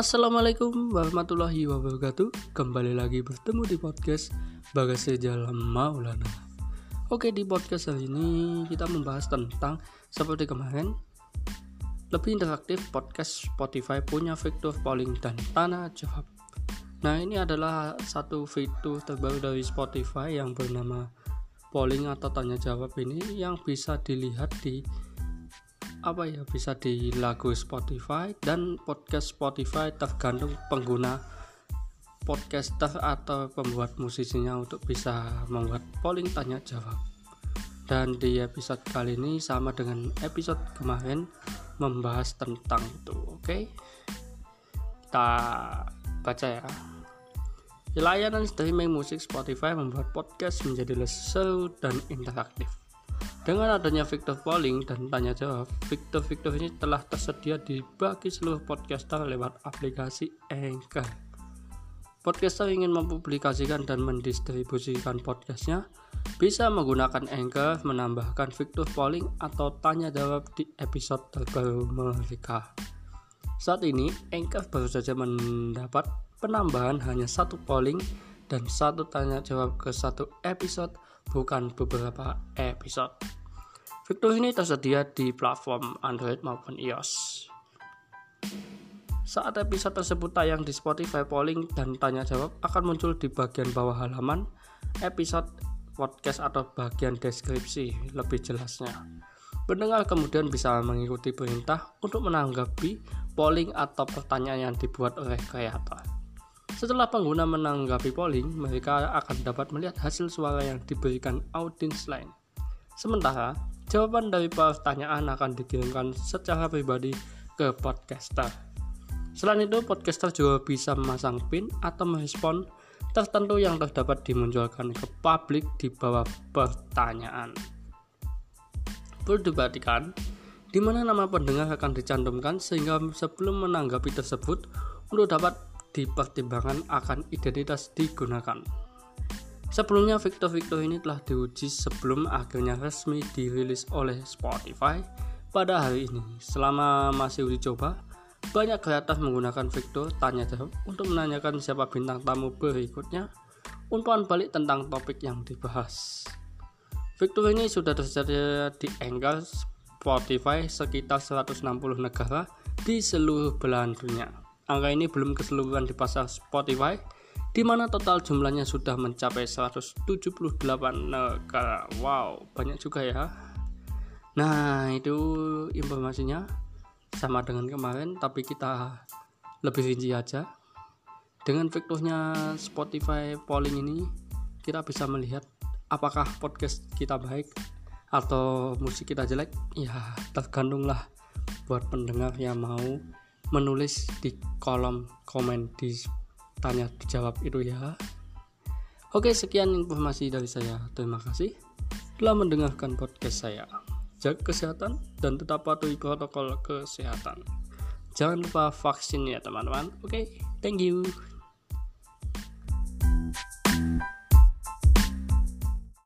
Assalamualaikum warahmatullahi wabarakatuh. Kembali lagi bertemu di podcast Bagas Jalan Maulana. Oke di podcast hari ini kita membahas tentang Seperti kemarin Lebih interaktif podcast Spotify punya fitur polling dan tanda jawab. Nah ini adalah satu fitur terbaru dari Spotify yang bernama polling atau tanya jawab ini yang bisa dilihat di apa ya bisa di lagu Spotify dan podcast Spotify tergantung pengguna podcaster atau pembuat musisinya untuk bisa membuat polling tanya jawab. Dan di episode kali ini sama dengan episode kemarin membahas tentang itu oke? Okay? kita baca ya. Layanan streaming musik Spotify membuat podcast menjadi lebih seru dan interaktif dengan adanya fitur polling dan tanya jawab, fitur-fitur ini telah tersedia di bagi seluruh podcaster lewat aplikasi Anchor. Podcaster ingin mempublikasikan dan mendistribusikan podcastnya, bisa menggunakan Anchor menambahkan fitur polling atau tanya jawab di episode terbaru mereka. Saat ini, Anchor baru saja mendapat penambahan hanya satu polling dan satu tanya jawab ke satu episode bukan beberapa episode. Fitur ini tersedia di platform Android maupun iOS. Saat episode tersebut tayang di Spotify, polling dan tanya jawab akan muncul di bagian bawah halaman episode podcast atau bagian deskripsi lebih jelasnya. Pendengar kemudian bisa mengikuti perintah untuk menanggapi polling atau pertanyaan yang dibuat oleh kreator. Setelah pengguna menanggapi polling, mereka akan dapat melihat hasil suara yang diberikan audiens lain. Sementara, jawaban dari pertanyaan akan dikirimkan secara pribadi ke podcaster. Selain itu, podcaster juga bisa memasang pin atau merespon tertentu yang terdapat dimunculkan ke publik di bawah pertanyaan. Perlu diperhatikan, di mana nama pendengar akan dicantumkan sehingga sebelum menanggapi tersebut untuk dapat dipertimbangkan akan identitas digunakan. Sebelumnya fitur-fitur ini telah diuji sebelum akhirnya resmi dirilis oleh Spotify pada hari ini. Selama masih uji coba, banyak kreator menggunakan fitur tanya jawab untuk menanyakan siapa bintang tamu berikutnya untuk balik tentang topik yang dibahas. Fitur ini sudah tersedia di Anchor, Spotify sekitar 160 negara di seluruh belahan dunia. Angka ini belum keseluruhan di pasar Spotify, di mana total jumlahnya sudah mencapai 178 negara. Wow, banyak juga ya. Nah, itu informasinya sama dengan kemarin, tapi kita lebih rinci aja. Dengan fiturnya Spotify polling ini, kita bisa melihat apakah podcast kita baik atau musik kita jelek. Ya, tergantunglah buat pendengar yang mau menulis di kolom komen di tanya dijawab itu ya. Oke sekian informasi dari saya. Terima kasih telah mendengarkan podcast saya. Jaga kesehatan dan tetap patuhi protokol kesehatan. Jangan lupa vaksin ya teman-teman. Oke thank you